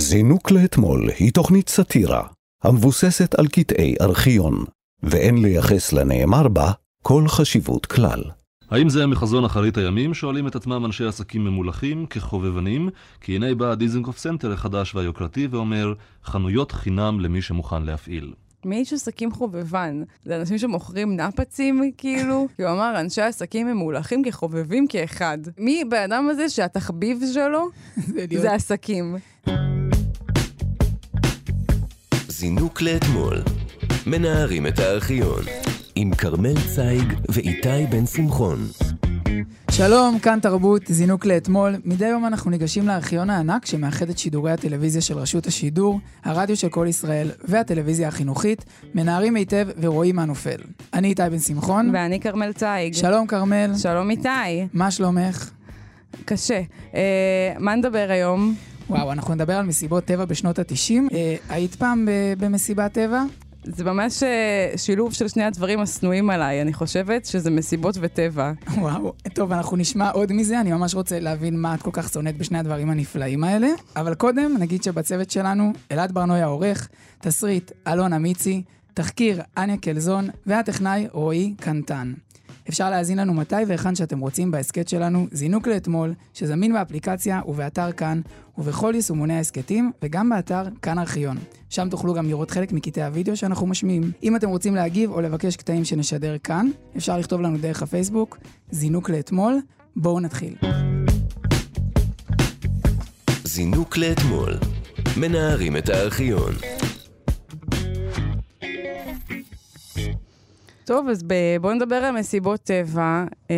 זינוק לאתמול היא תוכנית סאטירה, המבוססת על קטעי ארכיון, ואין לייחס לנאמר בה כל חשיבות כלל. האם זה מחזון אחרית הימים? שואלים את עצמם אנשי עסקים ממולחים כחובבנים, כי הנה בא דיזנגוף סנטר החדש והיוקרתי ואומר חנויות חינם למי שמוכן להפעיל. מי איש עסקים חובבן? זה אנשים שמוכרים נפצים, כאילו? כי הוא אמר, אנשי עסקים ממולחים כחובבים כאחד. מי בן אדם הזה שהתחביב שלו זה עסקים? זינוק לאתמול. מנערים את הארכיון. עם כרמל צייג ואיתי בן שמחון. שלום, כאן תרבות, זינוק לאתמול. מדי יום אנחנו ניגשים לארכיון הענק שמאחד את שידורי הטלוויזיה של רשות השידור, הרדיו של כל ישראל והטלוויזיה החינוכית, מנערים היטב ורואים מה נופל. אני איתי בן שמחון. ואני כרמל צייג. שלום כרמל. שלום איתי. מה שלומך? קשה. אה, מה נדבר היום? וואו, אנחנו נדבר על מסיבות טבע בשנות ה-90. אה, היית פעם ב- במסיבת טבע? זה ממש אה, שילוב של שני הדברים השנואים עליי, אני חושבת שזה מסיבות וטבע. וואו, טוב, אנחנו נשמע עוד מזה, אני ממש רוצה להבין מה את כל כך שונאת בשני הדברים הנפלאים האלה. אבל קודם, נגיד שבצוות שלנו, אלעד ברנועי העורך, תסריט, אלון אמיצי, תחקיר, אניה קלזון, והטכנאי, רועי קנטן. אפשר להאזין לנו מתי והיכן שאתם רוצים בהסכת שלנו, זינוק לאתמול, שזמין באפליקציה ובאתר כאן, ובכל יישומוני ההסכתים, וגם באתר כאן ארכיון. שם תוכלו גם לראות חלק מקטעי הוידאו שאנחנו משמיעים. אם אתם רוצים להגיב או לבקש קטעים שנשדר כאן, אפשר לכתוב לנו דרך הפייסבוק, זינוק לאתמול. בואו נתחיל. זינוק לאתמול. מנערים את הארכיון. טוב, אז בואו נדבר על מסיבות טבע, אה,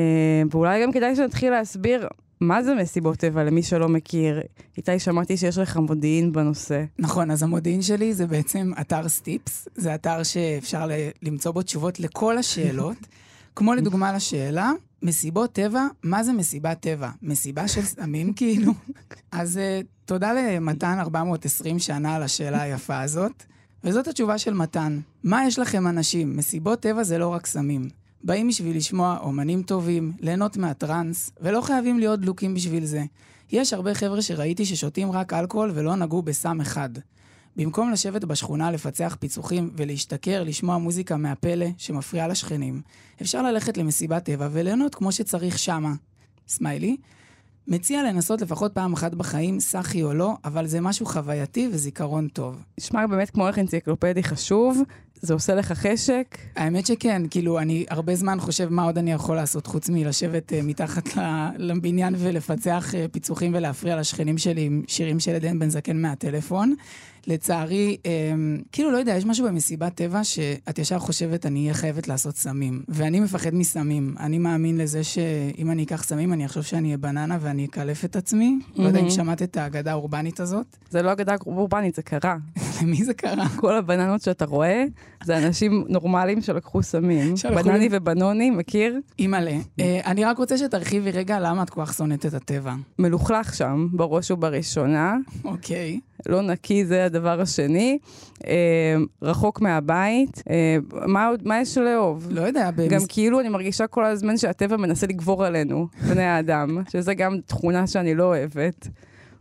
ואולי גם כדאי שנתחיל להסביר מה זה מסיבות טבע למי שלא מכיר. איתי, שמעתי שיש לך מודיעין בנושא. נכון, אז המודיעין שלי זה בעצם אתר סטיפס, זה אתר שאפשר למצוא בו תשובות לכל השאלות. כמו לדוגמה לשאלה, מסיבות טבע, מה זה מסיבת טבע? מסיבה של סמים כאילו? אז uh, תודה למתן 420 שנה על השאלה היפה הזאת. וזאת התשובה של מתן. מה יש לכם אנשים? מסיבות טבע זה לא רק סמים. באים בשביל לשמוע אומנים טובים, ליהנות מהטראנס, ולא חייבים להיות דלוקים בשביל זה. יש הרבה חבר'ה שראיתי ששותים רק אלכוהול ולא נגעו בסם אחד. במקום לשבת בשכונה לפצח פיצוחים ולהשתכר לשמוע מוזיקה מהפלא שמפריעה לשכנים, אפשר ללכת למסיבת טבע וליהנות כמו שצריך שמה. סמיילי. מציע לנסות לפחות פעם אחת בחיים, סאחי או לא, אבל זה משהו חווייתי וזיכרון טוב. נשמע באמת כמו ערך אנציקלופדי חשוב, זה עושה לך חשק. האמת שכן, כאילו, אני הרבה זמן חושב מה עוד אני יכול לעשות חוץ מלשבת uh, מתחת לבניין ולפצח uh, פיצוחים ולהפריע לשכנים שלי עם שירים של עדן בן זקן מהטלפון. לצערי, um, כאילו, לא יודע, יש משהו במסיבת טבע שאת ישר חושבת, אני אהיה חייבת לעשות סמים. ואני מפחד מסמים. אני מאמין לזה שאם אני אקח סמים, אני אחשוב שאני אהיה בננה ואני אקלף את עצמי. לא יודע אם שמעת את האגדה האורבנית הזאת. זה לא אגדה אורבנית, זה קרה. למי זה קרה? כל הבננות שאתה רואה, זה אנשים נורמליים שלקחו סמים. בנני ובנוני, מכיר? אימא'לה. אה, אני רק רוצה שתרחיבי רגע למה את כל כך שונאת את הטבע. מלוכלך שם, בראש ובראשונה. אוקיי. לא נקי זה הדבר השני. אה, רחוק מהבית. אה, מה, עוד- מה יש לאהוב? לא יודע, במס... גם כאילו אני מרגישה כל הזמן שהטבע מנסה לגבור עלינו, בני האדם, שזה גם תכונה שאני לא אוהבת.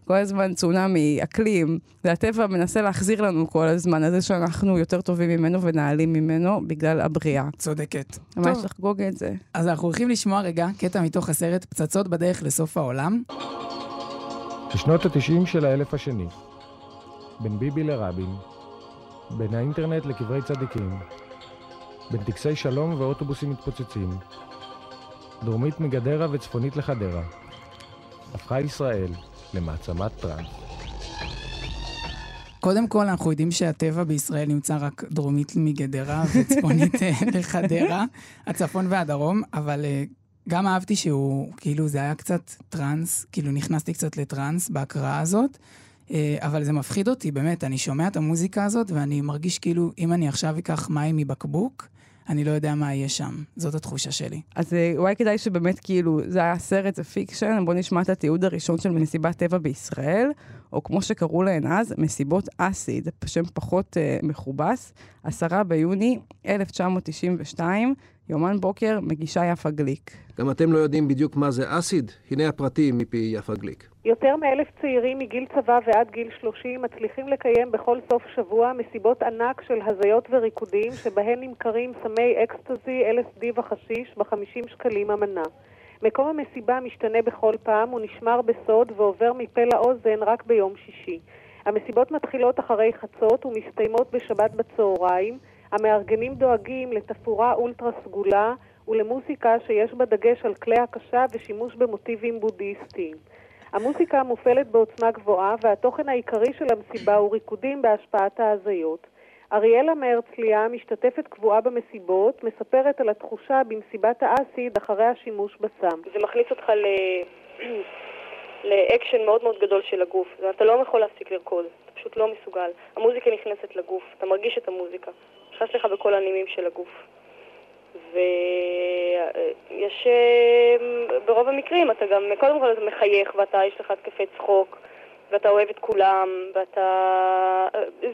כל הזמן צונאמי, אקלים, והטבע מנסה להחזיר לנו כל הזמן על זה שאנחנו יותר טובים ממנו ונעלים ממנו בגלל הבריאה. צודקת. ממש לחגוג את זה. אז אנחנו הולכים לשמוע רגע קטע מתוך הסרט פצצות בדרך לסוף העולם. בשנות ה-90 של האלף השני, בין ביבי לרבין, בין האינטרנט לקברי צדיקים, בין טקסי שלום ואוטובוסים מתפוצצים, דרומית מגדרה וצפונית לחדרה, הפכה ישראל למעצמת טראנס. קודם כל, אנחנו יודעים שהטבע בישראל נמצא רק דרומית מגדרה וצפונית אה, לחדרה, הצפון והדרום, אבל אה, גם אהבתי שהוא, כאילו, זה היה קצת טראנס, כאילו נכנסתי קצת לטראנס בהקראה הזאת, אה, אבל זה מפחיד אותי, באמת, אני שומע את המוזיקה הזאת ואני מרגיש כאילו, אם אני עכשיו אקח מים מבקבוק, אני לא יודע מה יהיה שם. זאת התחושה שלי. אז אה, אולי כדאי שבאמת כאילו, זה היה סרט, זה fiction, בואו נשמע את התיעוד הראשון של מסיבת טבע בישראל, או כמו שקראו להן אז, מסיבות אסיד, שם פחות אה, מכובס, עשרה ביוני 1992, יומן בוקר, מגישה יפה גליק. גם אתם לא יודעים בדיוק מה זה אסיד? הנה הפרטים מפי יפה גליק. יותר מאלף צעירים מגיל צבא ועד גיל 30 מצליחים לקיים בכל סוף שבוע מסיבות ענק של הזיות וריקודים שבהן נמכרים סמי אקסטזי, LSD וחשיש ב-50 שקלים המנה. מקום המסיבה משתנה בכל פעם, הוא נשמר בסוד ועובר מפה לאוזן רק ביום שישי. המסיבות מתחילות אחרי חצות ומסתיימות בשבת בצהריים. המארגנים דואגים לתפאורה אולטרה סגולה ולמוסיקה שיש בה דגש על כלי הקשה ושימוש במוטיבים בודהיסטיים. המוסיקה מופעלת בעוצמה גבוהה והתוכן העיקרי של המסיבה הוא ריקודים בהשפעת ההזיות. אריאלה מהרצליה, משתתפת קבועה במסיבות, מספרת על התחושה במסיבת האסיד אחרי השימוש בסם. זה מכניס אותך ל... לאקשן מאוד מאוד גדול של הגוף. אתה לא יכול להפסיק לרקוד, אתה פשוט לא מסוגל. המוזיקה נכנסת לגוף, אתה מרגיש את המוזיקה. נכנס לך בכל הנימים של הגוף. ויש, אה, ברוב המקרים אתה גם, קודם כל אתה מחייך ואתה, יש לך התקפי צחוק. ואתה אוהב את כולם, ואתה...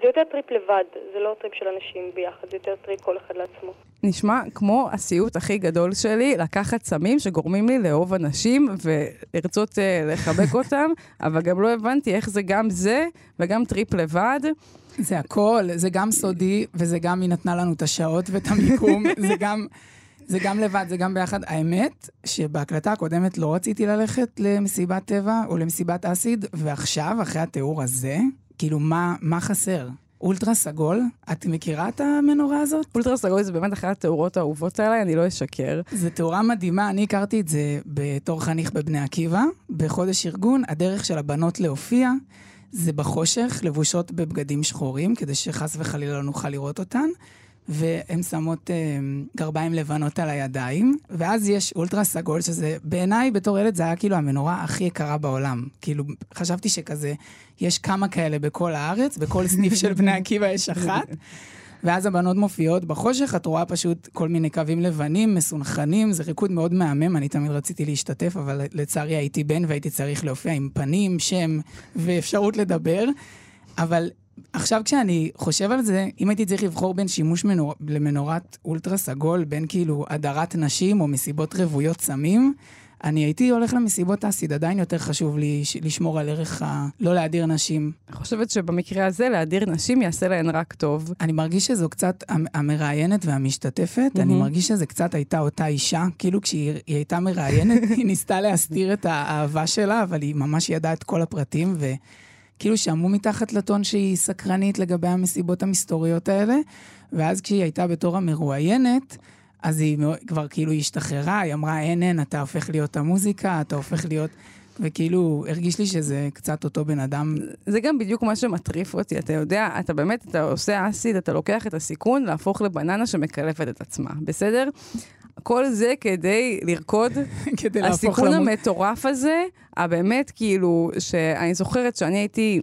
זה יותר טריפ לבד, זה לא טריפ של אנשים ביחד, זה יותר טריפ כל אחד לעצמו. נשמע כמו הסיוט הכי גדול שלי, לקחת סמים שגורמים לי לאהוב אנשים ולרצות uh, לחבק אותם, אבל גם לא הבנתי איך זה גם זה וגם טריפ לבד. זה הכל, זה גם סודי, וזה גם היא נתנה לנו את השעות ואת המיקום, זה גם... זה גם לבד, זה גם ביחד. האמת, שבהקלטה הקודמת לא רציתי ללכת למסיבת טבע או למסיבת אסיד, ועכשיו, אחרי התיאור הזה, כאילו, מה, מה חסר? אולטרה סגול, את מכירה את המנורה הזאת? אולטרה סגול זה באמת אחת התאורות האהובות עליי, אני לא אשקר. זו תאורה מדהימה, אני הכרתי את זה בתור חניך בבני עקיבא, בחודש ארגון, הדרך של הבנות להופיע. זה בחושך, לבושות בבגדים שחורים, כדי שחס וחלילה לא נוכל לראות אותן. והן שמות אה, גרביים לבנות על הידיים, ואז יש אולטרה סגול, שזה בעיניי בתור ילד זה היה כאילו המנורה הכי יקרה בעולם. כאילו, חשבתי שכזה, יש כמה כאלה בכל הארץ, בכל סניף של בני עקיבא יש אחת. ואז הבנות מופיעות בחושך, את רואה פשוט כל מיני קווים לבנים, מסונכנים, זה ריקוד מאוד מהמם, אני תמיד רציתי להשתתף, אבל לצערי הייתי בן והייתי צריך להופיע עם פנים, שם ואפשרות לדבר. אבל עכשיו כשאני חושב על זה, אם הייתי צריך לבחור בין שימוש מנור... למנורת אולטרה סגול, בין כאילו הדרת נשים או מסיבות רוויות סמים, אני הייתי הולך למסיבות אסיד, עדיין יותר חשוב לי לשמור על ערך ה... לא להדיר נשים. אני חושבת שבמקרה הזה להדיר נשים יעשה להן רק טוב. אני מרגיש שזו קצת המראיינת והמשתתפת, mm-hmm. אני מרגיש שזה קצת הייתה אותה אישה, כאילו כשהיא הייתה מראיינת, היא ניסתה להסתיר את האהבה שלה, אבל היא ממש ידעה את כל הפרטים, ו... כאילו שמעו מתחת לטון שהיא סקרנית לגבי המסיבות המסתוריות האלה, ואז כשהיא הייתה בתור המרואיינת, אז היא כבר כאילו השתחררה, היא אמרה, אין, אין, אתה הופך להיות המוזיקה, אתה הופך להיות... וכאילו, הרגיש לי שזה קצת אותו בן אדם. זה גם בדיוק מה שמטריף אותי, אתה יודע, אתה באמת, אתה עושה אסיד, אתה לוקח את הסיכון להפוך לבננה שמקלפת את עצמה, בסדר? כל זה כדי לרקוד. כדי להפוך הסיכון המטורף הזה, הבאמת, כאילו, שאני זוכרת שאני הייתי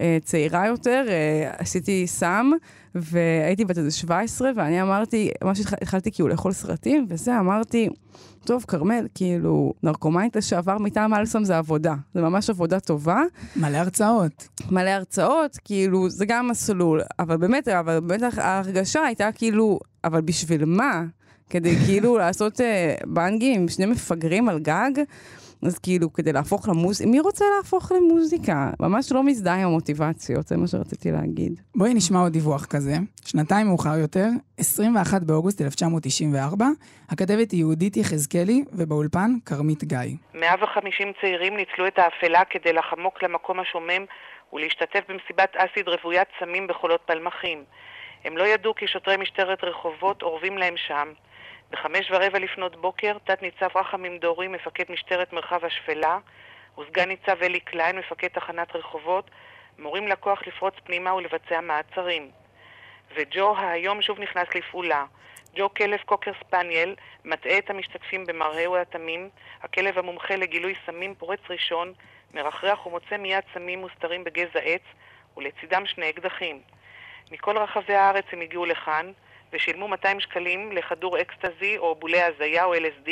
אה, צעירה יותר, אה, עשיתי סם, והייתי בת איזה 17, ואני אמרתי, ממש התחלתי כאילו לאכול סרטים, וזה, אמרתי, טוב, כרמל, כאילו, נרקומנית לשעבר מטעם אלסם זה עבודה. זה ממש עבודה טובה. מלא הרצאות. מלא הרצאות, כאילו, זה גם מסלול. אבל באמת, אבל באמת ההרגשה הייתה כאילו, אבל בשביל מה? כדי כאילו לעשות אה, בנגים עם שני מפגרים על גג. אז כאילו, כדי להפוך למוזיקה, מי רוצה להפוך למוזיקה? ממש לא מזדהה עם המוטיבציות, זה מה שרציתי להגיד. בואי נשמע עוד דיווח כזה. שנתיים מאוחר יותר, 21 באוגוסט 1994, הכתבת היא יהודית יחזקאלי, ובאולפן, כרמית גיא. 150 צעירים ניצלו את האפלה כדי לחמוק למקום השומם ולהשתתף במסיבת אסיד רוויית סמים בחולות פלמחים. הם לא ידעו כי שוטרי משטרת רחובות אורבים להם שם. בחמש ורבע לפנות בוקר, תת-ניצב רחמים דורי, מפקד משטרת מרחב השפלה, וסגן ניצב אלי קליין, מפקד תחנת רחובות, מורים לכוח לפרוץ פנימה ולבצע מעצרים. וג'ו היום שוב נכנס לפעולה. ג'ו כלב קוקר ספניאל מטעה את המשתתפים במראה ובתמים, הכלב המומחה לגילוי סמים פורץ ראשון, מרחרח ומוצא מיד סמים מוסתרים בגזע עץ, ולצידם שני אקדחים. מכל רחבי הארץ הם הגיעו לכאן, ושילמו 200 שקלים לכדור אקסטזי או בולי הזיה או LSD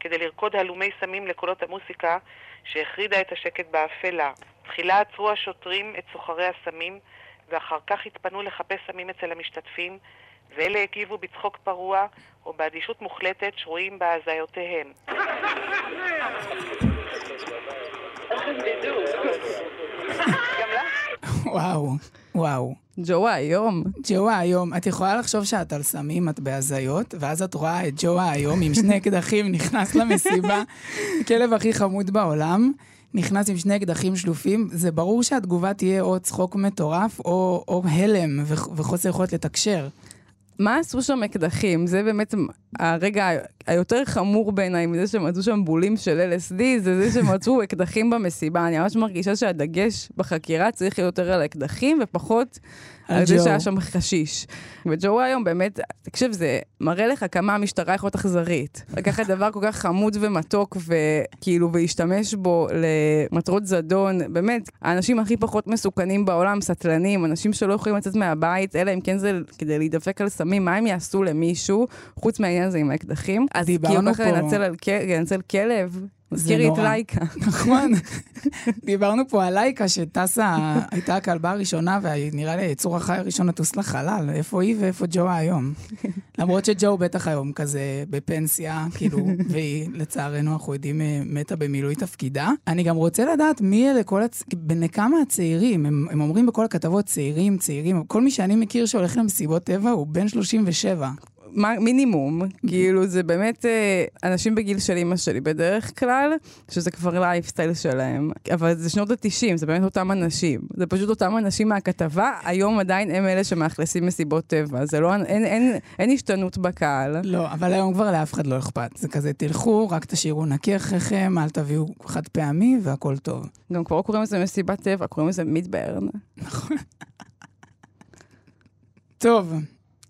כדי לרקוד הלומי סמים לקולות המוסיקה שהחרידה את השקט באפלה. תחילה עצרו השוטרים את סוחרי הסמים ואחר כך התפנו לחפש סמים אצל המשתתפים ואלה הגיבו בצחוק פרוע או באדישות מוחלטת שרויים בהזיותיהם. וואו, וואו. ג'ו היום. ג'ו היום, את יכולה לחשוב שאת על סמים, את בהזיות, ואז את רואה את ג'ו היום עם שני אקדחים נכנס למסיבה, הכלב הכי חמוד בעולם, נכנס עם שני אקדחים שלופים, זה ברור שהתגובה תהיה או צחוק מטורף, או, או הלם וח, וחוסר יכולת לתקשר. מה עשו שם אקדחים? זה באמת הרגע היותר חמור בעיניי מזה שמצאו שם בולים של LSD, זה זה שמצאו אקדחים במסיבה. אני ממש מרגישה שהדגש בחקירה צריך להיות יותר על אקדחים ופחות על זה. שהיה שם חשיש. וג'ו היום באמת, תקשיב, זה מראה לך כמה המשטרה יכולה להיות אכזרית. לקחת דבר כל כך חמוד ומתוק וכאילו, ולהשתמש בו למטרות זדון, באמת, האנשים הכי פחות מסוכנים בעולם, סטלנים, אנשים שלא יכולים לצאת מהבית, אלא אם כן זה כדי להידפק על סמים, מה הם יעשו למישהו, חוץ מהעניין הזה עם האקדחים? אז דיברנו כאילו פה- על כל- לנצל כלב. מזכיר לי את. לייקה. נכון. דיברנו פה על לייקה שטסה, הייתה הכלבה הראשונה, ונראה לי היצור החי הראשון לטוס לחלל. איפה היא ואיפה ג'ו היום? למרות שג'ו בטח היום כזה בפנסיה, כאילו, והיא, לצערנו, אנחנו יודעים, אה, מתה במילוי תפקידה. אני גם רוצה לדעת מי אלה כל הצ... בני כמה הצעירים? הם, הם אומרים בכל הכתבות צעירים, צעירים. כל מי שאני מכיר שהולך למסיבות טבע הוא בן 37. מה, מינימום, כאילו זה באמת אה, אנשים בגיל של אימא שלי בדרך כלל, שזה כבר לייפסטייל שלהם, אבל זה שנות ה-90, זה באמת אותם אנשים. זה פשוט אותם אנשים מהכתבה, היום עדיין הם אלה שמאכלסים מסיבות טבע, זה לא, אין, אין, אין, אין השתנות בקהל. לא, אבל היום כבר לאף אחד לא אכפת. זה כזה, תלכו, רק תשאירו נקי אחריכם, אל תביאו חד פעמי והכל טוב. גם כבר לא קוראים לזה מסיבת טבע, קוראים לזה מידברן. טוב,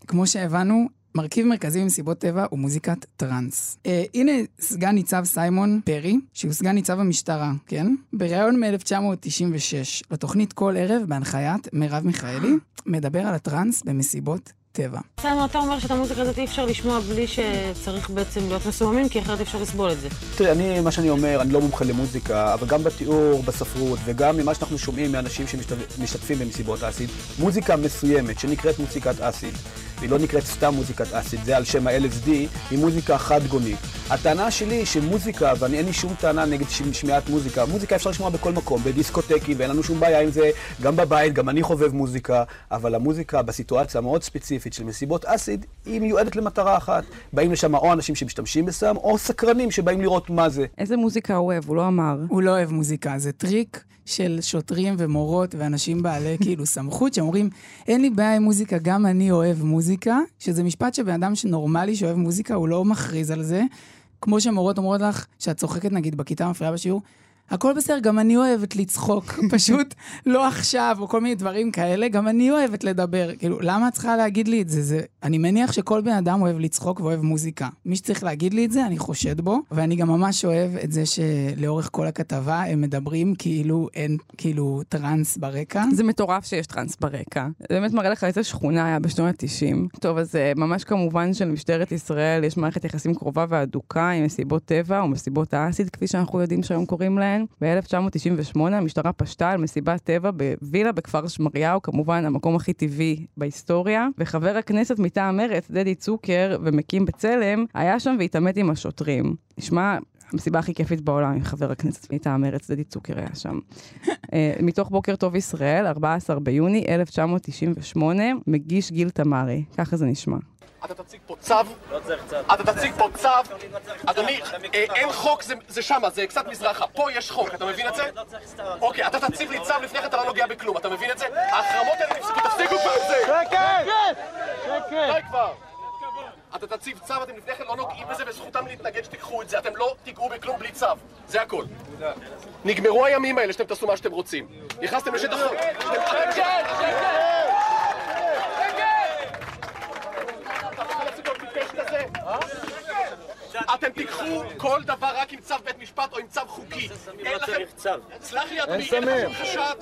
כמו שהבנו, מרכיב מרכזי במסיבות טבע הוא מוזיקת טראנס. אה, הנה סגן ניצב סיימון פרי, שהוא סגן ניצב המשטרה, כן? בריאיון מ-1996, לתוכנית כל ערב בהנחיית מרב מיכאלי, מדבר על הטראנס במסיבות טבע. סיימון, אתה אומר שאת המוזיקה הזאת אי אפשר לשמוע בלי שצריך בעצם להיות מסוממים, כי אחרת אפשר לסבול את זה. תראה, אני, מה שאני אומר, אני לא מומחה למוזיקה, אבל גם בתיאור, בספרות, וגם ממה שאנחנו שומעים מאנשים שמשתתפים במסיבות אסיד, מוזיקה מסוימת שנקראת מוזיקת אסיד, והיא לא נקראת סתם מוזיקת אסיד, זה על שם ה-LSD, היא מוזיקה חד-גונית. הטענה שלי היא שמוזיקה, ואני אין לי שום טענה נגד שמיעת מוזיקה, מוזיקה אפשר לשמוע בכל מקום, בדיסקוטקים, ואין לנו שום בעיה עם זה, גם בבית, גם אני חובב מוזיקה, אבל המוזיקה בסיטואציה המאוד ספציפית של מסיבות אסיד, היא מיועדת למטרה אחת. באים לשם או אנשים שמשתמשים בסם, או סקרנים שבאים לראות מה זה. איזה מוזיקה הוא אוהב? הוא לא אמר. הוא לא אוהב מוזיקה, זה טריק של שוטרים ומורות ואנשים בעלי כאילו סמכות, שאומרים, אין לי בעיה עם מוזיקה, גם אני אוהב מוזיקה, שזה משפט שבן אדם שנורמלי שאוהב מוזיקה, הוא לא מכריז על זה. כמו שמורות אומרות לך, שאת צוחקת נגיד בכיתה מפריעה בשיעור, הכל בסדר, גם אני אוהבת לצחוק, פשוט לא עכשיו, או כל מיני דברים כאלה, גם אני אוהבת לדבר. כאילו, למה את צריכה להגיד לי את זה? זה? אני מניח שכל בן אדם אוהב לצחוק ואוהב מוזיקה. מי שצריך להגיד לי את זה, אני חושד בו, ואני גם ממש אוהב את זה שלאורך כל הכתבה הם מדברים כאילו אין, כאילו, טראנס ברקע. זה מטורף שיש טראנס ברקע. זה באמת מראה לך איזה שכונה היה בשנות ה-90. טוב, אז אה, ממש כמובן שלמשטרת ישראל יש מערכת יחסים קרובה והדוקה עם מסיבות טבע או מסיבות האסיד, כפי שאנחנו יודעים שהיום קוראים להן. ב-1998 המשטרה פשטה על מסיבת טבע בווילה בכפר שמריהו, כמובן המקום הכי טבעי בהיסטוריה, וחבר הכנסת מטעם מרצ, דדי צוקר ומקים בצלם, היה שם והתעמת עם השוטרים. נשמע המסיבה הכי כיפית בעולם עם חבר הכנסת מטעם מרצ, דדי צוקר היה שם. אה, מתוך בוקר טוב ישראל, 14 ביוני 1998, מגיש גיל תמרי. ככה זה נשמע. אתה תציג פה צו. לא צריך צו. אתה תציג פה צו. אדוני, אה, אין חוק, זה- זה שמה, זה קצת מזרחה. פה יש חוק, אתה מבין את זה? אוקיי, אתה תציב לי צו לפני כן, אתה לא נוגע בכלום, אתה מבין את זה? ההחרמות האלה נפסקו, תפסיקו כבר עם זה! שקט! שקט! די כבר! אתה תציב צו, אתם לפני כן לא נוגעים בזה, וזכותם להתנגד שתיקחו את זה. אתם לא תיגעו בכלום בלי צו. זה הכל. נגמרו הימים האלה שאתם תעשו מה שאתם רוצים. נכנסתם לשטח חוק. אתם תיקחו כל דבר רק עם צו בית משפט או עם צו חוקי. אין לכם... סלח לי אדוני, אין לך שום חשד?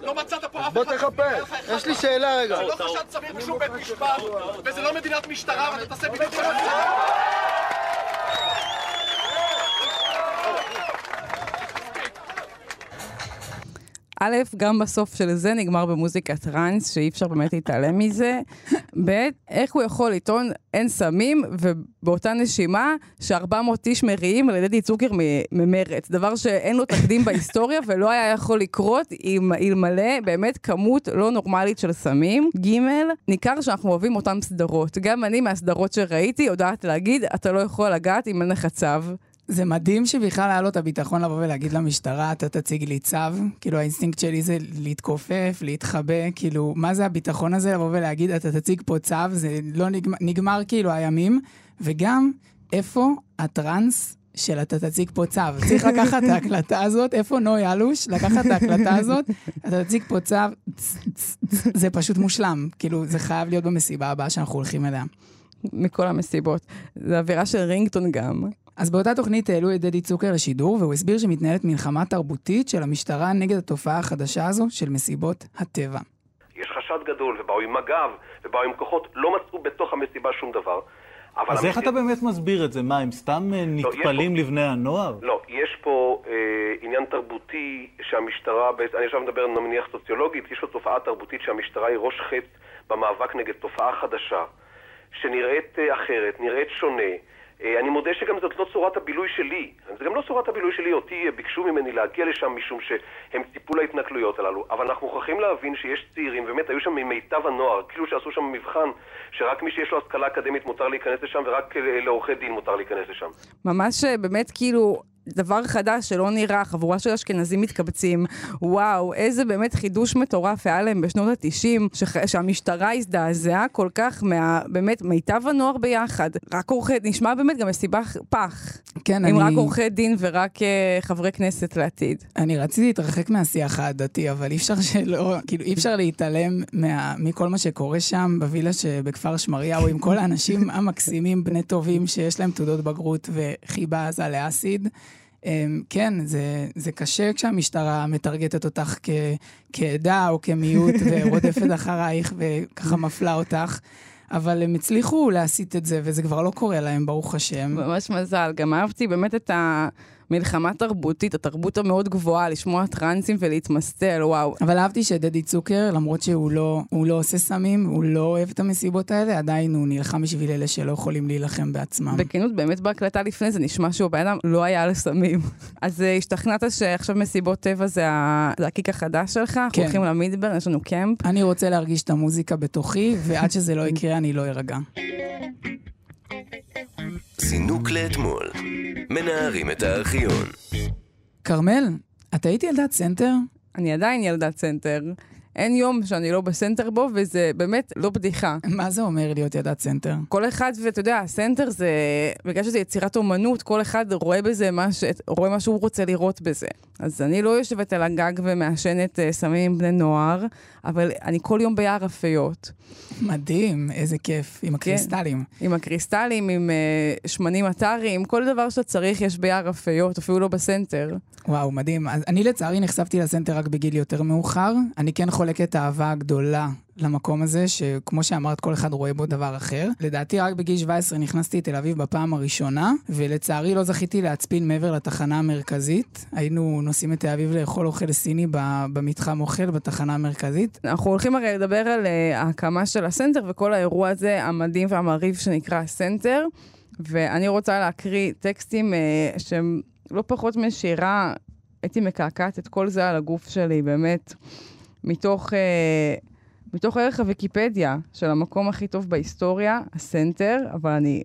לא מצאת פה אף אחד? בוא תחפש. יש לי שאלה רגע. זה לא חשד סביר בשום בית משפט, וזה לא מדינת משטרה, ואתה תעשה בדיוק מה שאתה א', גם בסוף של זה נגמר במוזיקת טראנס, שאי אפשר באמת להתעלם מזה. ב', איך הוא יכול לטעון אין סמים, ובאותה נשימה ש-400 איש מריעים על ידי די צוקר ממרץ. דבר שאין לו תקדים בהיסטוריה ולא היה יכול לקרות אלמלא באמת כמות לא נורמלית של סמים. ג', ניכר שאנחנו אוהבים אותן סדרות. גם אני מהסדרות שראיתי יודעת להגיד, אתה לא יכול לגעת אם אין לך צו. זה מדהים שבכלל היה לו את הביטחון לבוא ולהגיד למשטרה, אתה תציג לי צו. כאילו, האינסטינקט שלי זה להתכופף, להתחבא, כאילו, מה זה הביטחון הזה לבוא ולהגיד, אתה תציג פה צו, זה לא נגמר, נגמר כאילו הימים. וגם, איפה הטראנס של אתה תציג פה צו? צריך לקחת את ההקלטה הזאת, איפה נוי אלוש? לקחת את ההקלטה הזאת, אתה תציג פה צו, זה פשוט מושלם. כאילו, זה חייב להיות במסיבה הבאה שאנחנו הולכים אליה. מכל המסיבות. זה אווירה של רינגטון גם. אז באותה תוכנית העלו את דדי צוקר לשידור, והוא הסביר שמתנהלת מלחמה תרבותית של המשטרה נגד התופעה החדשה הזו של מסיבות הטבע. יש חשד גדול, ובאו עם מג"ב, ובאו עם כוחות, לא מצאו בתוך המסיבה שום דבר. אבל אז איך המסיבה- אתה באמת מסביר את זה? מה, הם סתם אה, נטפלים לבני הנוער? לא, יש פה אה, עניין תרבותי שהמשטרה, אני עכשיו מדבר נניח סוציולוגית, יש פה תופעה תרבותית שהמשטרה היא ראש חץ במאבק נגד תופעה חדשה, שנראית אה, אחרת, נראית שונה. אה, אני מודה שגם זאת לא צורת הבילוי שלי. זה גם לא צורת הבילוי שלי, אותי אה, ביקשו ממני להגיע לשם משום שהם ציפו להתנכלויות הללו. אבל אנחנו מוכרחים להבין שיש צעירים, באמת היו שם ממיטב הנוער, כאילו שעשו שם מבחן שרק מי שיש לו השכלה אקדמית מותר להיכנס לשם ורק אה, לעורכי דין מותר להיכנס לשם. ממש באמת כאילו... דבר חדש שלא נראה, חבורה של אשכנזים מתקבצים. וואו, איזה באמת חידוש מטורף היה להם בשנות ה-90, שח... שהמשטרה הזדעזעה כל כך מה... באמת מיטב הנוער ביחד. רק עורכי, נשמע באמת גם מסיבה פח. כן, עם אני... רק עורכי דין ורק uh, חברי כנסת לעתיד. אני רציתי להתרחק מהשיח העדתי, אבל אי אפשר שלא, כאילו אי אפשר להתעלם מה, מכל מה שקורה שם בווילה שבכפר שמריהו, עם כל האנשים המקסימים, בני טובים, שיש להם תעודות בגרות וחיבה עזה לאסיד. אמ, כן, זה, זה קשה כשהמשטרה מטרגטת אותך כ, כעדה או כמיעוט ורודפת אחרייך וככה מפלה אותך. אבל הם הצליחו להסיט את זה, וזה כבר לא קורה להם, ברוך השם. ממש מזל. גם אהבתי באמת את המלחמה התרבותית, התרבות המאוד גבוהה, לשמוע טרנסים ולהתמסטל, וואו. אבל אהבתי שדדי צוקר, למרות שהוא לא, הוא לא עושה סמים, הוא לא אוהב את המסיבות האלה, עדיין הוא נלחם בשביל אלה שלא יכולים להילחם בעצמם. בכנות, באמת בהקלטה לפני זה נשמע שהוא בן אדם לא היה לסמים. אז אה, השתכנעת שעכשיו מסיבות טבע זה ה- זה הקיק החדש שלך? אנחנו כן. הולכים למדבר, יש לנו קמפ. אני רוצה להרגיש את המוזיקה בתוכי, ועד שזה לא יקרה אני לא ארגע. זינוק לאתמול. מנערים את הארכיון. כרמל, את היית ילדת סנטר? אני עדיין ילדת סנטר. אין יום שאני לא בסנטר בו, וזה באמת לא בדיחה. מה זה אומר להיות ילדת סנטר? כל אחד, ואתה יודע, סנטר זה, בגלל שזה יצירת אומנות, כל אחד רואה בזה מה, ש... רואה מה שהוא רוצה לראות בזה. אז אני לא יושבת על הגג ומעשנת uh, סמים עם בני נוער, אבל אני כל יום ביער אפיות. מדהים, איזה כיף, עם הקריסטלים. עם הקריסטלים, עם uh, שמנים אתרים, כל דבר שאתה צריך יש ביער אפיות, אפילו לא בסנטר. וואו, מדהים. אז אני לצערי נחשפתי לסנטר רק בגיל יותר מאוחר. אני כן חולקת אהבה גדולה למקום הזה, שכמו שאמרת, כל אחד רואה בו דבר אחר. לדעתי, רק בגיל 17 נכנסתי לתל אביב בפעם הראשונה, ולצערי לא זכיתי להצפין מעבר לתחנה המרכזית. היינו נוסעים לתל אביב לאכול אוכל סיני במתחם אוכל בתחנה המרכזית. אנחנו הולכים הרי לדבר על uh, ההקמה של הסנטר וכל האירוע הזה המדהים והמרהיב שנקרא הסנטר, ואני רוצה להקריא טקסטים uh, שהם לא פחות משירה, הייתי מקעקעת את כל זה על הגוף שלי, באמת, מתוך, uh, מתוך ערך הוויקיפדיה של המקום הכי טוב בהיסטוריה, הסנטר, אבל אני...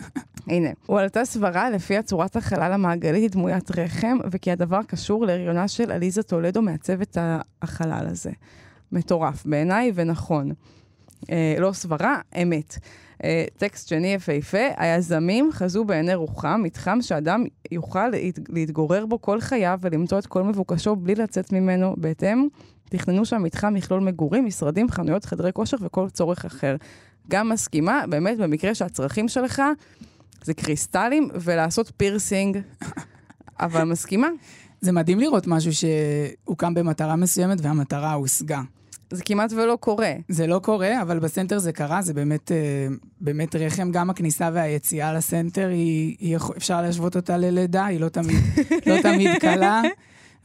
הנה, הועלתה סברה לפיה צורת החלל המעגלית היא דמוית רחם, וכי הדבר קשור להריונה של עליזה טולדו מעצבת החלל הזה. מטורף בעיניי ונכון. אה, לא סברה, אמת. אה, טקסט שני יפהפה, היזמים חזו בעיני רוחם מתחם שאדם יוכל להת, להתגורר בו כל חייו ולמצוא את כל מבוקשו בלי לצאת ממנו. בהתאם, תכננו שם מתחם מכלול מגורים, משרדים, חנויות, חדרי כושר וכל צורך אחר. גם מסכימה, באמת, במקרה שהצרכים שלך זה קריסטלים ולעשות פירסינג, אבל מסכימה. זה מדהים לראות משהו שהוקם במטרה מסוימת והמטרה הושגה. זה כמעט ולא קורה. זה לא קורה, אבל בסנטר זה קרה, זה באמת, אה, באמת רחם. גם הכניסה והיציאה לסנטר, היא, היא, אפשר להשוות אותה ללידה, היא לא תמיד, לא תמיד קלה.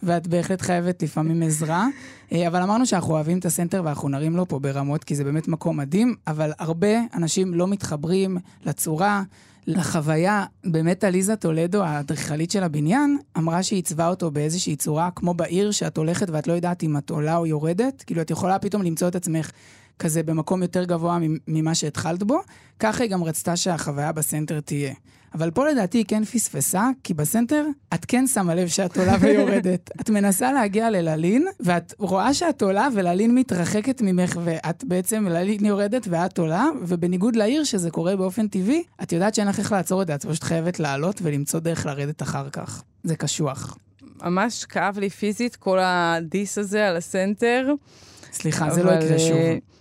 ואת בהחלט חייבת לפעמים עזרה. אה, אבל אמרנו שאנחנו אוהבים את הסנטר ואנחנו נרים לו פה ברמות, כי זה באמת מקום מדהים, אבל הרבה אנשים לא מתחברים לצורה, לחוויה. באמת עליזה טולדו, האדריכלית של הבניין, אמרה שהיא עיצבה אותו באיזושהי צורה, כמו בעיר, שאת הולכת ואת לא יודעת אם את עולה או יורדת. כאילו, את יכולה פתאום למצוא את עצמך כזה במקום יותר גבוה ממה שהתחלת בו. ככה היא גם רצתה שהחוויה בסנטר תהיה. אבל פה לדעתי היא כן פספסה, כי בסנטר את כן שמה לב שאת עולה ויורדת. את מנסה להגיע לללין, ואת רואה שאת עולה וללין מתרחקת ממך, ואת בעצם, ללין יורדת ואת עולה, ובניגוד לעיר, שזה קורה באופן טבעי, את יודעת שאין לך איך לעצור את זה, את פשוט חייבת לעלות ולמצוא דרך לרדת אחר כך. זה קשוח. ממש כאב לי פיזית כל הדיס הזה על הסנטר. סליחה, זה לא יקרה שוב.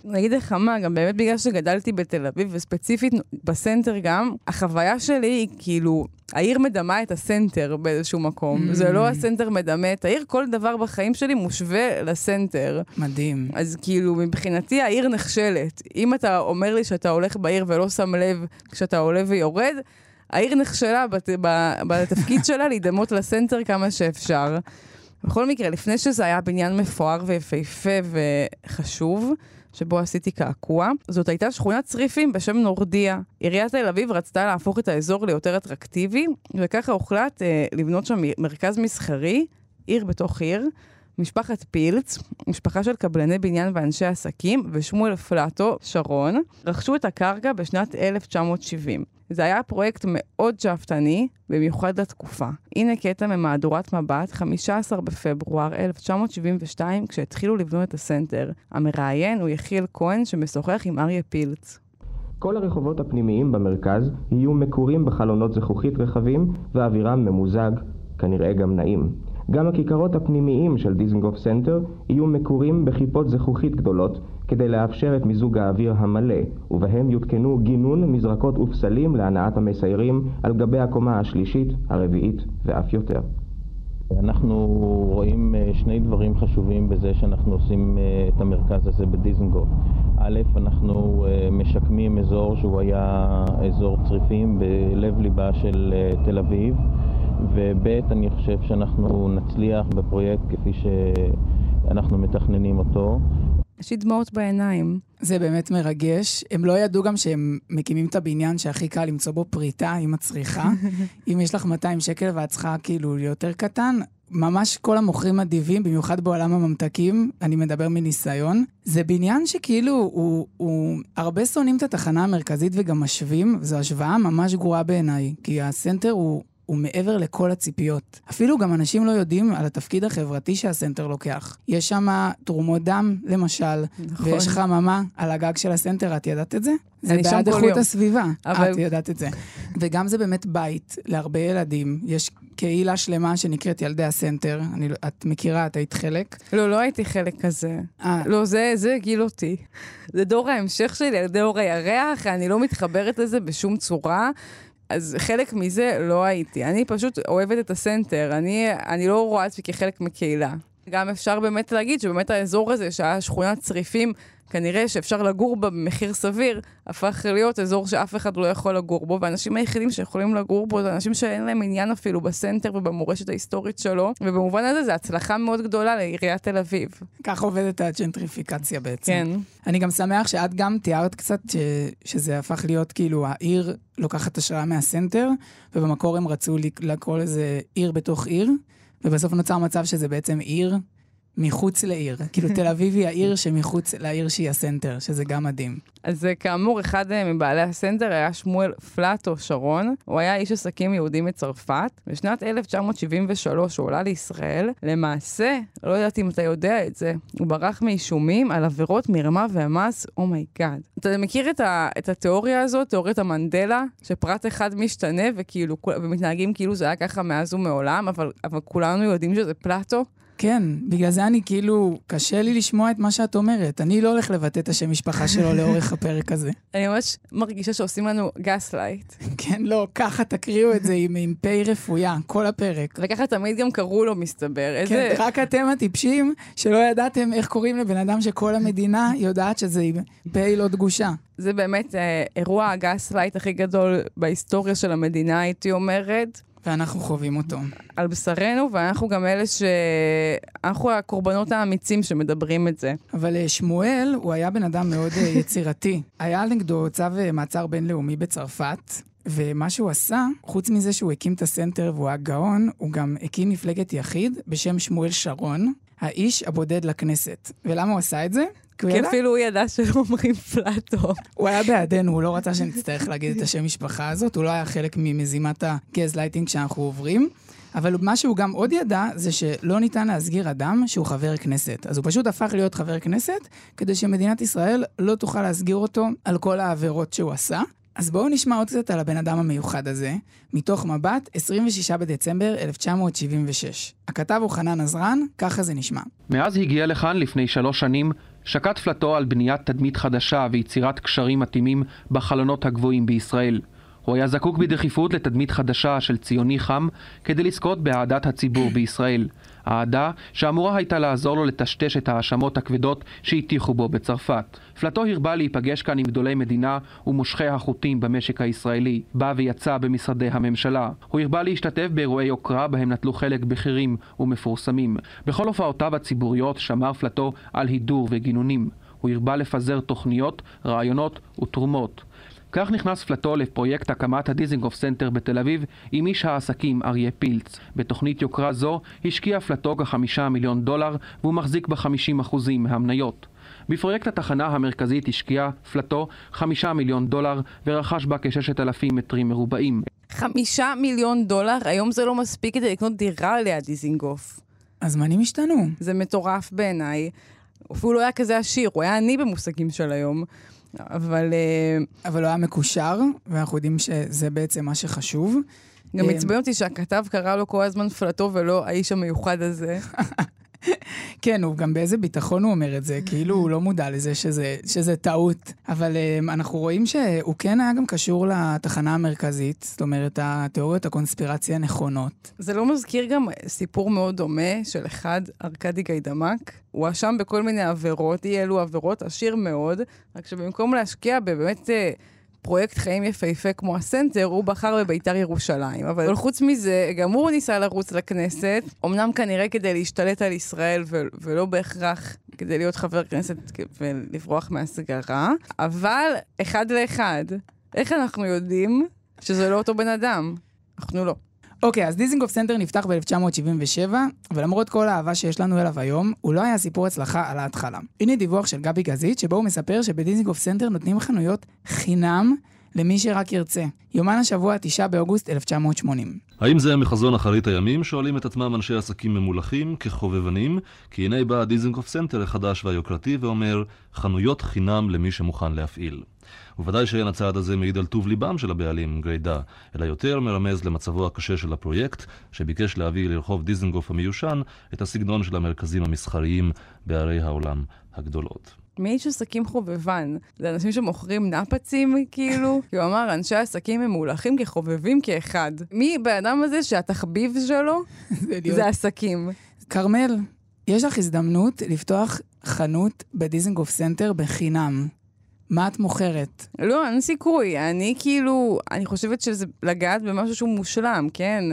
אני אגיד לך מה, גם באמת בגלל שגדלתי בתל אביב, וספציפית בסנטר גם, החוויה שלי היא כאילו, העיר מדמה את הסנטר באיזשהו מקום. אממ. זה לא הסנטר מדמה את העיר, כל דבר בחיים שלי מושווה לסנטר. מדהים. אז כאילו, מבחינתי העיר נכשלת. אם אתה אומר לי שאתה הולך בעיר ולא שם לב כשאתה עולה ויורד, העיר נכשלה בת, בתפקיד שלה להידמות לסנטר כמה שאפשר. בכל מקרה, לפני שזה היה בניין מפואר ויפהפה וחשוב, שבו עשיתי קעקוע, זאת הייתה שכונת צריפים בשם נורדיה. עיריית תל אביב רצתה להפוך את האזור ליותר אטרקטיבי, וככה הוחלט אה, לבנות שם מרכז מסחרי, עיר בתוך עיר. משפחת פילץ, משפחה של קבלני בניין ואנשי עסקים, ושמואל פלטו, שרון, רכשו את הקרקע בשנת 1970. זה היה פרויקט מאוד שאפתני, במיוחד לתקופה. הנה קטע ממהדורת מבט, 15 בפברואר 1972, כשהתחילו לבנות את הסנטר. המראיין הוא יחיאל כהן, שמשוחח עם אריה פילץ. כל הרחובות הפנימיים במרכז יהיו מקורים בחלונות זכוכית רחבים ואווירם ממוזג, כנראה גם נעים. גם הכיכרות הפנימיים של דיזנגוף סנטר יהיו מקורים בכיפות זכוכית גדולות כדי לאפשר את מיזוג האוויר המלא, ובהם יותקנו גינון, מזרקות ופסלים להנאת המסיירים על גבי הקומה השלישית, הרביעית ואף יותר. אנחנו רואים אה, שני דברים חשובים בזה שאנחנו עושים אה, את המרכז הזה בדיזנגוף. א', אנחנו אה, משקמים אזור שהוא היה אזור צריפים בלב ליבה של תל אביב. וב' אני חושב שאנחנו נצליח בפרויקט כפי שאנחנו מתכננים אותו. יש לי דמעות בעיניים. זה באמת מרגש. הם לא ידעו גם שהם מקימים את הבניין שהכי קל למצוא בו פריטה, אם את צריכה. אם יש לך 200 שקל ואת צריכה כאילו יותר קטן, ממש כל המוכרים אדיבים, במיוחד בעולם הממתקים, אני מדבר מניסיון. זה בניין שכאילו, הוא, הוא... הרבה שונאים את התחנה המרכזית וגם משווים, זו השוואה ממש גרועה בעיניי, כי הסנטר הוא... הוא מעבר לכל הציפיות. אפילו גם אנשים לא יודעים על התפקיד החברתי שהסנטר לוקח. יש שם תרומות דם, למשל, נכון. ויש חממה על הגג של הסנטר, את ידעת את זה? זה בעד איכות יום. הסביבה, אבל... את ידעת את זה. וגם זה באמת בית להרבה ילדים. יש קהילה שלמה שנקראת ילדי הסנטר. אני, את מכירה, את היית חלק? לא, לא הייתי חלק כזה. אה. לא, זה, זה הגיל אותי. זה דור ההמשך שלי, ילדי אור הירח, אני לא מתחברת לזה בשום צורה. אז חלק מזה לא הייתי. אני פשוט אוהבת את הסנטר, אני, אני לא רואה עצמי כחלק מקהילה. גם אפשר באמת להגיד שבאמת האזור הזה, שהיה שכונת צריפים, כנראה שאפשר לגור בה במחיר סביר, הפך להיות אזור שאף אחד לא יכול לגור בו, והאנשים היחידים שיכולים לגור בו זה אנשים שאין להם עניין אפילו בסנטר ובמורשת ההיסטורית שלו, ובמובן הזה זו הצלחה מאוד גדולה לעיריית תל אביב. ככה עובדת הג'נטריפיקציה בעצם. כן. אני גם שמח שאת גם תיארת קצת ש... שזה הפך להיות כאילו העיר לוקחת השראה מהסנטר, ובמקור הם רצו לקרוא לזה עיר בתוך עיר. ובסוף נוצר מצב שזה בעצם עיר מחוץ לעיר. כאילו, תל אביב היא העיר שמחוץ לעיר שהיא הסנטר, שזה גם מדהים. אז אה, כאמור, אחד אה, מבעלי הסנטר היה שמואל פלטו שרון. הוא היה איש עסקים יהודי מצרפת. בשנת 1973 הוא עלה לישראל. למעשה, לא יודעת אם אתה יודע את זה, הוא ברח מאישומים על עבירות מרמה ומס, אומייגאד. Oh אתה מכיר את, ה- את התיאוריה הזאת, תיאוריית המנדלה, שפרט אחד משתנה וכאילו, ומתנהגים כאילו זה היה ככה מאז ומעולם, אבל, אבל כולנו יודעים שזה פלטו? כן, בגלל זה אני כאילו, קשה לי לשמוע את מה שאת אומרת. אני לא הולך לבטא את השם משפחה שלו לאורך הפרק הזה. אני ממש מרגישה שעושים לנו gaslight. כן, לא, ככה תקריאו את זה עם, עם פ' רפויה, כל הפרק. וככה תמיד גם קראו לו, מסתבר. כן, איזה... רק אתם הטיפשים שלא ידעתם איך קוראים לבן אדם שכל המדינה יודעת שזה עם פ' לא דגושה. זה באמת אה, אירוע ה gaslight הכי גדול בהיסטוריה של המדינה, הייתי אומרת. ואנחנו חווים אותו. על בשרנו, ואנחנו גם אלה ש... אנחנו הקורבנות האמיצים שמדברים את זה. אבל אה, שמואל, הוא היה בן אדם מאוד אה, יצירתי. היה נגדו צו אה, מעצר בינלאומי בצרפת, ומה שהוא עשה, חוץ מזה שהוא הקים את הסנטר והוא היה גאון, הוא גם הקים מפלגת יחיד בשם שמואל שרון, האיש הבודד לכנסת. ולמה הוא עשה את זה? כי אפילו הוא ידע שלא אומרים פלטו. הוא היה בעדנו, הוא לא רצה שנצטרך להגיד את השם משפחה הזאת, הוא לא היה חלק ממזימת הגז לייטינג שאנחנו עוברים. אבל מה שהוא גם עוד ידע, זה שלא ניתן להסגיר אדם שהוא חבר כנסת. אז הוא פשוט הפך להיות חבר כנסת, כדי שמדינת ישראל לא תוכל להסגיר אותו על כל העבירות שהוא עשה. אז בואו נשמע עוד קצת על הבן אדם המיוחד הזה, מתוך מבט, 26 בדצמבר 1976. הכתב הוא חנן עזרן, ככה זה נשמע. מאז הגיע לכאן לפני שלוש שנים, שקט פלטו על בניית תדמית חדשה ויצירת קשרים מתאימים בחלונות הגבוהים בישראל. הוא היה זקוק בדחיפות לתדמית חדשה של ציוני חם כדי לזכות באהדת הציבור בישראל. אהדה שאמורה הייתה לעזור לו לטשטש את ההאשמות הכבדות שהטיחו בו בצרפת. פלטו הרבה להיפגש כאן עם גדולי מדינה ומושכי החוטים במשק הישראלי. בא ויצא במשרדי הממשלה. הוא הרבה להשתתף באירועי יוקרה בהם נטלו חלק בכירים ומפורסמים. בכל הופעותיו הציבוריות שמר פלטו על הידור וגינונים. הוא הרבה לפזר תוכניות, רעיונות ותרומות. כך נכנס פלטו לפרויקט הקמת הדיזינגוף סנטר בתל אביב עם איש העסקים אריה פילץ. בתוכנית יוקרה זו השקיע פלטו כחמישה מיליון דולר והוא מחזיק בחמישים אחוזים מהמניות. בפרויקט התחנה המרכזית השקיע פלטו חמישה מיליון דולר ורכש בה כששת אלפים מטרים מרובעים. חמישה מיליון דולר? היום זה לא מספיק כדי לקנות דירה ליד דיזינגוף. הזמנים השתנו. זה מטורף בעיניי. אפילו לא היה כזה עשיר, הוא היה עני במושגים של היום. אבל... אה, אבל הוא היה מקושר, ואנחנו יודעים שזה בעצם מה שחשוב. גם אה, עצבן אותי שהכתב קרא לו כל הזמן פלטו ולא האיש המיוחד הזה. כן, הוא גם באיזה ביטחון הוא אומר את זה, כאילו הוא לא מודע לזה שזה, שזה טעות. אבל um, אנחנו רואים שהוא כן היה גם קשור לתחנה המרכזית, זאת אומרת, התיאוריות הקונספירציה נכונות. זה לא מזכיר גם סיפור מאוד דומה של אחד, ארכדי גיידמק? הוא הואשם בכל מיני עבירות, אי אלו עבירות, עשיר מאוד, רק שבמקום להשקיע בבאמת... אה, פרויקט חיים יפהפה כמו הסנטר, הוא בחר בביתר ירושלים. אבל חוץ מזה, גם הוא ניסה לרוץ לכנסת, אמנם כנראה כדי להשתלט על ישראל ו- ולא בהכרח כדי להיות חבר כנסת ולברוח מהסגרה, אבל אחד לאחד, איך אנחנו יודעים שזה לא אותו בן אדם? אנחנו לא. אוקיי, אוקיי, אז דיזינגוף סנטר נפתח ב-1977, ולמרות כל האהבה שיש לנו אליו היום, הוא לא היה סיפור הצלחה על ההתחלה. הנה דיווח של גבי גזית, שבו הוא מספר שבדיזינגוף סנטר נותנים חנויות חינם למי שרק ירצה. יומן השבוע, 9 באוגוסט 1980. האם זה מחזון אחרית הימים? שואלים את עצמם אנשי עסקים ממולחים כחובבנים, כי הנה בא דיזינגוף סנטר החדש והיוקרתי ואומר חנויות חינם למי שמוכן להפעיל. וודאי שאין הצעד הזה מעיד על טוב ליבם של הבעלים, גרידא, אלא יותר מרמז למצבו הקשה של הפרויקט, שביקש להביא לרחוב דיזנגוף המיושן את הסגנון של המרכזים המסחריים בערי העולם הגדולות. מי איש עסקים חובבן? זה אנשים שמוכרים נפצים, כאילו? כי הוא אמר, אנשי עסקים ממולחים כחובבנים כאחד. מי בן אדם הזה שהתחביב שלו זה עסקים? כרמל, יש לך הזדמנות לפתוח חנות בדיזנגוף סנטר בחינם. מה את מוכרת? לא, אין סיכוי. אני כאילו, אני חושבת שזה לגעת במשהו שהוא מושלם, כן?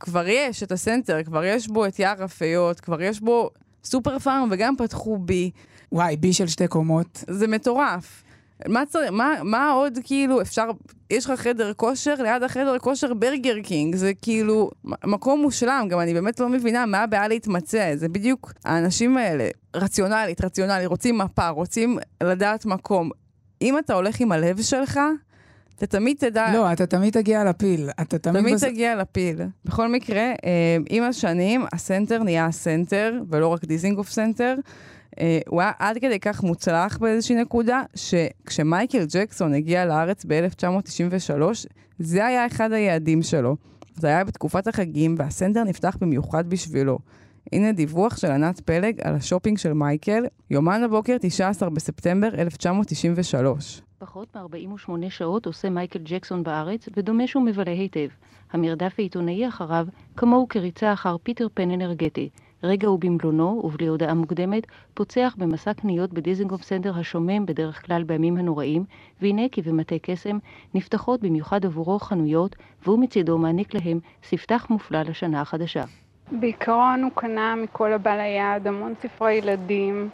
כבר יש את הסנטר, כבר יש בו את יער הפיות, כבר יש בו סופר פארם, וגם פתחו בי. וואי, בי של שתי קומות. זה מטורף. מה, צר... מה, מה עוד כאילו אפשר, יש לך חדר כושר, ליד החדר כושר ברגר קינג, זה כאילו מקום מושלם, גם אני באמת לא מבינה מה הבעיה להתמצא, זה בדיוק האנשים האלה, רציונלית, רציונלי, רוצים מפה, רוצים לדעת מקום. אם אתה הולך עם הלב שלך, אתה תמיד תדע... לא, אתה תמיד תגיע לפיל. אתה תמיד... תמיד בס... תגיע לפיל. בכל מקרה, אה, עם השנים, הסנטר נהיה הסנטר, ולא רק דיזינגוף סנטר. אה, הוא היה עד כדי כך מוצלח באיזושהי נקודה, שכשמייקל ג'קסון הגיע לארץ ב-1993, זה היה אחד היעדים שלו. זה היה בתקופת החגים, והסנטר נפתח במיוחד בשבילו. הנה דיווח של ענת פלג על השופינג של מייקל, יומן הבוקר 19 בספטמבר 1993. פחות מ-48 שעות עושה מייקל ג'קסון בארץ, ודומה שהוא מבלה היטב. המרדף העיתונאי אחריו, כמוהו כריצה אחר פיטר פן אנרגטי. רגע ובמלונו, ובלי הודעה מוקדמת, פוצח במסע קניות בדיזנגוף סנטר השומם בדרך כלל בימים הנוראים, והנה כבמטה קסם נפתחות במיוחד עבורו חנויות, והוא מצידו מעניק להם ספתח מופלא לשנה החדשה. בעיקרון הוא קנה מכל הבא ליד המון ספרי ילדים,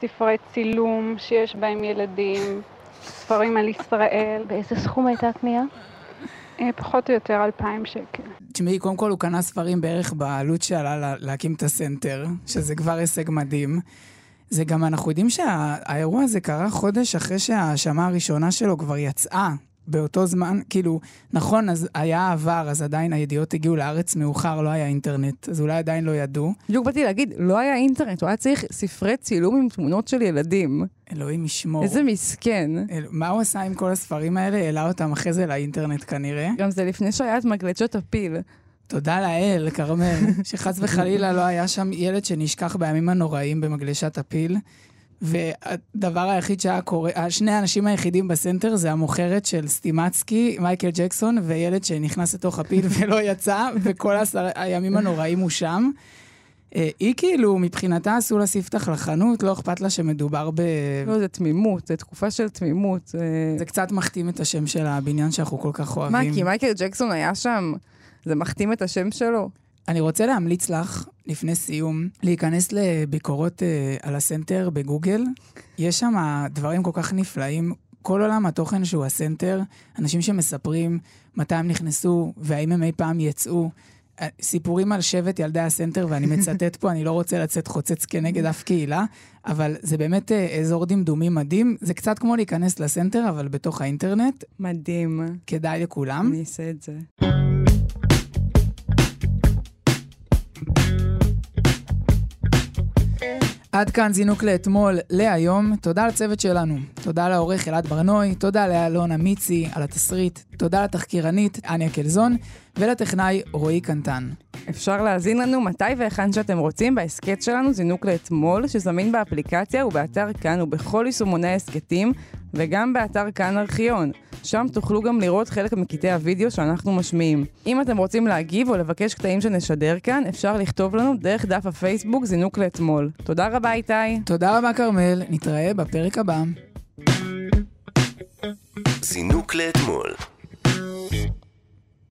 ספרי צילום שיש בהם ילדים, ספרים על ישראל. באיזה סכום הייתה הקנייה? אה, פחות או יותר אלפיים שקל. תשמעי, קודם כל הוא קנה ספרים בערך בעלות שעלה לה, להקים את הסנטר, שזה כבר הישג מדהים. זה גם, אנחנו יודעים שהאירוע הזה קרה חודש אחרי שההאשמה הראשונה שלו כבר יצאה. באותו זמן, כאילו, נכון, אז היה עבר, אז עדיין הידיעות הגיעו לארץ מאוחר, לא היה אינטרנט, אז אולי עדיין לא ידעו. בדיוק באתי להגיד, לא היה אינטרנט, הוא היה צריך ספרי צילום עם תמונות של ילדים. אלוהים ישמור. איזה מסכן. אל, מה הוא עשה עם כל הספרים האלה? העלה אותם אחרי זה לאינטרנט כנראה. גם זה לפני שהיה את מגלצ'ות הפיל. תודה לאל, כרמל, שחס וחלילה לא היה שם ילד שנשכח בימים הנוראים במגלשת הפיל. והדבר היחיד שהיה קורה, שני האנשים היחידים בסנטר זה המוכרת של סטימצקי, מייקל ג'קסון, וילד שנכנס לתוך הפיל ולא יצא, וכל עשר הימים הנוראים הוא שם. אה, היא כאילו, מבחינתה עשו לה ספתח לחנות, לא אכפת לה שמדובר ב... לא, זה תמימות, זה תקופה של תמימות. זה קצת מכתים את השם של הבניין שאנחנו כל כך אוהבים. מה, כי מייקל ג'קסון היה שם? זה מכתים את השם שלו? אני רוצה להמליץ לך, לפני סיום, להיכנס לביקורות uh, על הסנטר בגוגל. יש שם דברים כל כך נפלאים. כל עולם התוכן שהוא הסנטר, אנשים שמספרים מתי הם נכנסו והאם הם אי פעם יצאו. סיפורים על שבט ילדי הסנטר, ואני מצטט פה, אני לא רוצה לצאת חוצץ כנגד אף קהילה, אבל זה באמת uh, אזור דמדומי מדהים. זה קצת כמו להיכנס לסנטר, אבל בתוך האינטרנט. מדהים. כדאי לכולם. אני אעשה את זה. עד כאן זינוק לאתמול, להיום. תודה לצוות שלנו. תודה לעורך אלעד ברנוי, תודה לאלונה מיצי על התסריט, תודה לתחקירנית אניה קלזון, ולטכנאי רועי קנטן. אפשר להאזין לנו מתי והיכן שאתם רוצים בהסכת שלנו זינוק לאתמול, שזמין באפליקציה ובאתר כאן ובכל יישומוני ההסכתים, וגם באתר כאן ארכיון. שם תוכלו גם לראות חלק מקטעי הוידאו שאנחנו משמיעים. אם אתם רוצים להגיב או לבקש קטעים שנשדר כאן, אפשר לכתוב לנו דרך דף הפייסבוק זינוק לאתמול. תודה רבה איתי. תודה רבה כרמל, נתראה בפרק הבא. זינוק לאתמול